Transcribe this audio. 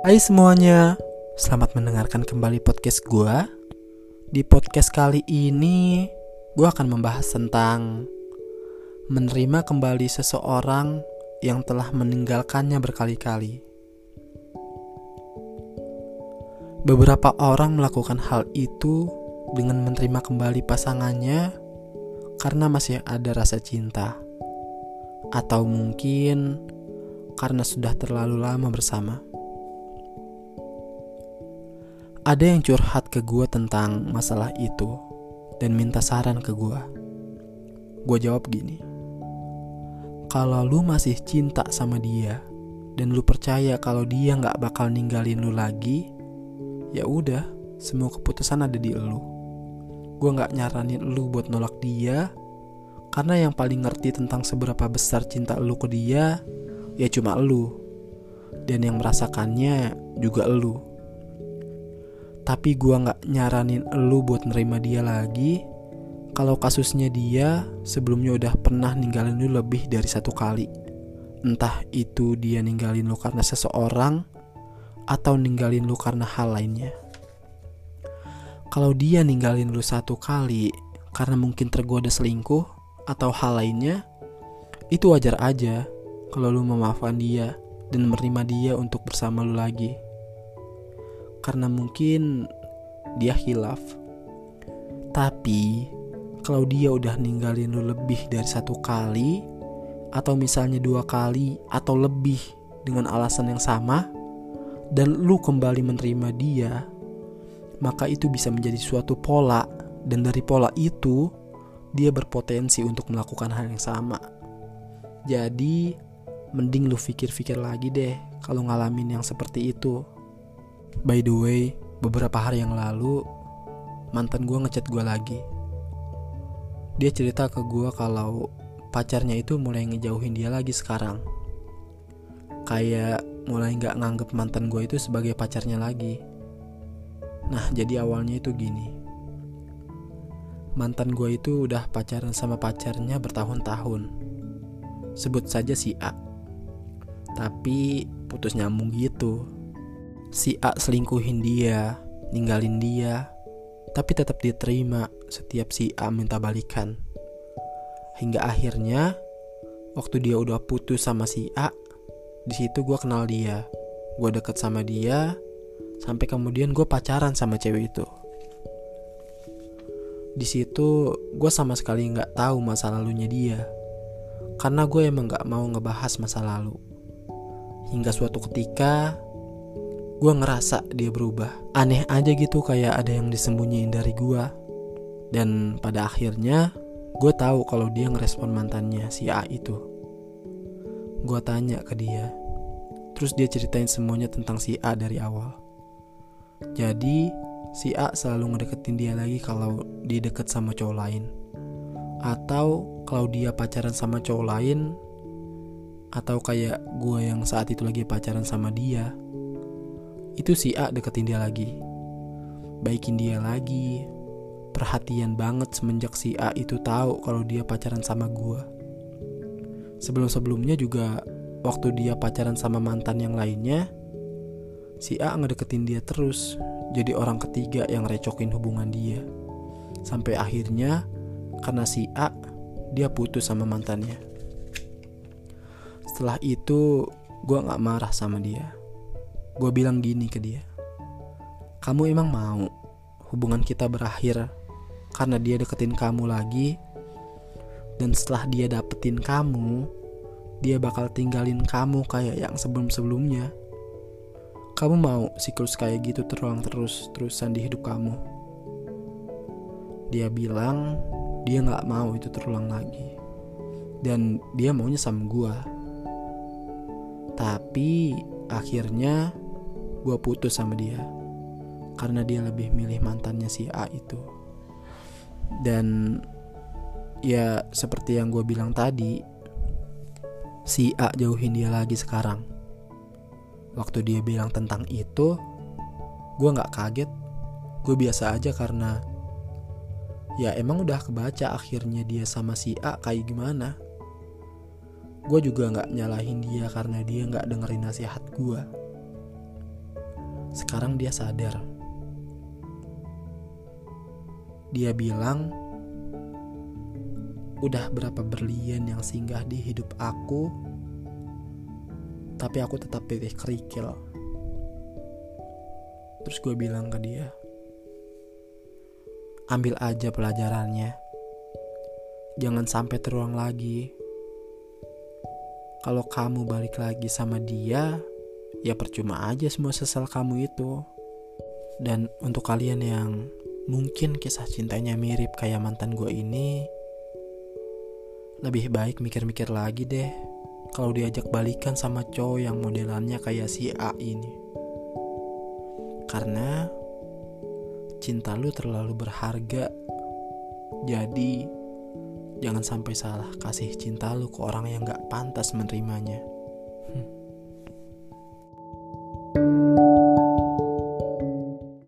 Hai semuanya, selamat mendengarkan kembali podcast gue. Di podcast kali ini, gue akan membahas tentang menerima kembali seseorang yang telah meninggalkannya berkali-kali. Beberapa orang melakukan hal itu dengan menerima kembali pasangannya karena masih ada rasa cinta, atau mungkin karena sudah terlalu lama bersama. Ada yang curhat ke gue tentang masalah itu dan minta saran ke gue. Gue jawab gini. Kalau lu masih cinta sama dia dan lu percaya kalau dia nggak bakal ninggalin lu lagi, ya udah, semua keputusan ada di lu. Gue nggak nyaranin lu buat nolak dia, karena yang paling ngerti tentang seberapa besar cinta lu ke dia, ya cuma lu. Dan yang merasakannya juga lu tapi gue nggak nyaranin elu buat nerima dia lagi. Kalau kasusnya dia sebelumnya udah pernah ninggalin lu lebih dari satu kali. Entah itu dia ninggalin lu karena seseorang atau ninggalin lu karena hal lainnya. Kalau dia ninggalin lu satu kali karena mungkin tergoda selingkuh atau hal lainnya itu wajar aja kalau lu memaafkan dia dan menerima dia untuk bersama lu lagi karena mungkin dia hilaf. Tapi kalau dia udah ninggalin lu lebih dari satu kali atau misalnya dua kali atau lebih dengan alasan yang sama dan lu kembali menerima dia, maka itu bisa menjadi suatu pola dan dari pola itu dia berpotensi untuk melakukan hal yang sama. Jadi, mending lu pikir-pikir lagi deh kalau ngalamin yang seperti itu. By the way, beberapa hari yang lalu mantan gue ngechat gue lagi. Dia cerita ke gue kalau pacarnya itu mulai ngejauhin dia lagi sekarang. Kayak mulai nggak nganggep mantan gue itu sebagai pacarnya lagi. Nah, jadi awalnya itu gini. Mantan gue itu udah pacaran sama pacarnya bertahun-tahun. Sebut saja si A. Tapi putus nyambung gitu si A selingkuhin dia, ninggalin dia, tapi tetap diterima setiap si A minta balikan. Hingga akhirnya, waktu dia udah putus sama si A, di situ gue kenal dia, gue deket sama dia, sampai kemudian gue pacaran sama cewek itu. Di situ gue sama sekali nggak tahu masa lalunya dia, karena gue emang nggak mau ngebahas masa lalu. Hingga suatu ketika gue ngerasa dia berubah. Aneh aja gitu kayak ada yang disembunyiin dari gue. Dan pada akhirnya gue tahu kalau dia ngerespon mantannya si A itu. Gue tanya ke dia. Terus dia ceritain semuanya tentang si A dari awal. Jadi si A selalu ngedeketin dia lagi kalau dia deket sama cowok lain. Atau kalau dia pacaran sama cowok lain atau kayak gue yang saat itu lagi pacaran sama dia itu si A deketin dia lagi. Baikin dia lagi. Perhatian banget semenjak si A itu tahu kalau dia pacaran sama gue. Sebelum-sebelumnya juga waktu dia pacaran sama mantan yang lainnya, si A ngedeketin dia terus. Jadi orang ketiga yang recokin hubungan dia. Sampai akhirnya karena si A dia putus sama mantannya. Setelah itu gue gak marah sama dia Gue bilang gini ke dia. Kamu emang mau hubungan kita berakhir karena dia deketin kamu lagi dan setelah dia dapetin kamu, dia bakal tinggalin kamu kayak yang sebelum-sebelumnya. Kamu mau siklus kayak gitu terulang terus-terusan di hidup kamu? Dia bilang dia nggak mau itu terulang lagi. Dan dia maunya sama gue. Tapi akhirnya gue putus sama dia karena dia lebih milih mantannya si A itu. Dan ya seperti yang gue bilang tadi si A jauhin dia lagi sekarang. Waktu dia bilang tentang itu gue nggak kaget. Gue biasa aja karena ya emang udah kebaca akhirnya dia sama si A kayak gimana. Gue juga nggak nyalahin dia karena dia nggak dengerin nasihat gue sekarang dia sadar. Dia bilang, udah berapa berlian yang singgah di hidup aku, tapi aku tetap pilih kerikil. Terus gue bilang ke dia, ambil aja pelajarannya. Jangan sampai terulang lagi. Kalau kamu balik lagi sama dia, ya percuma aja semua sesal kamu itu. Dan untuk kalian yang mungkin kisah cintanya mirip kayak mantan gue ini, lebih baik mikir-mikir lagi deh kalau diajak balikan sama cowok yang modelannya kayak si A ini. Karena cinta lu terlalu berharga. Jadi jangan sampai salah kasih cinta lu ke orang yang gak pantas menerimanya. Hmm.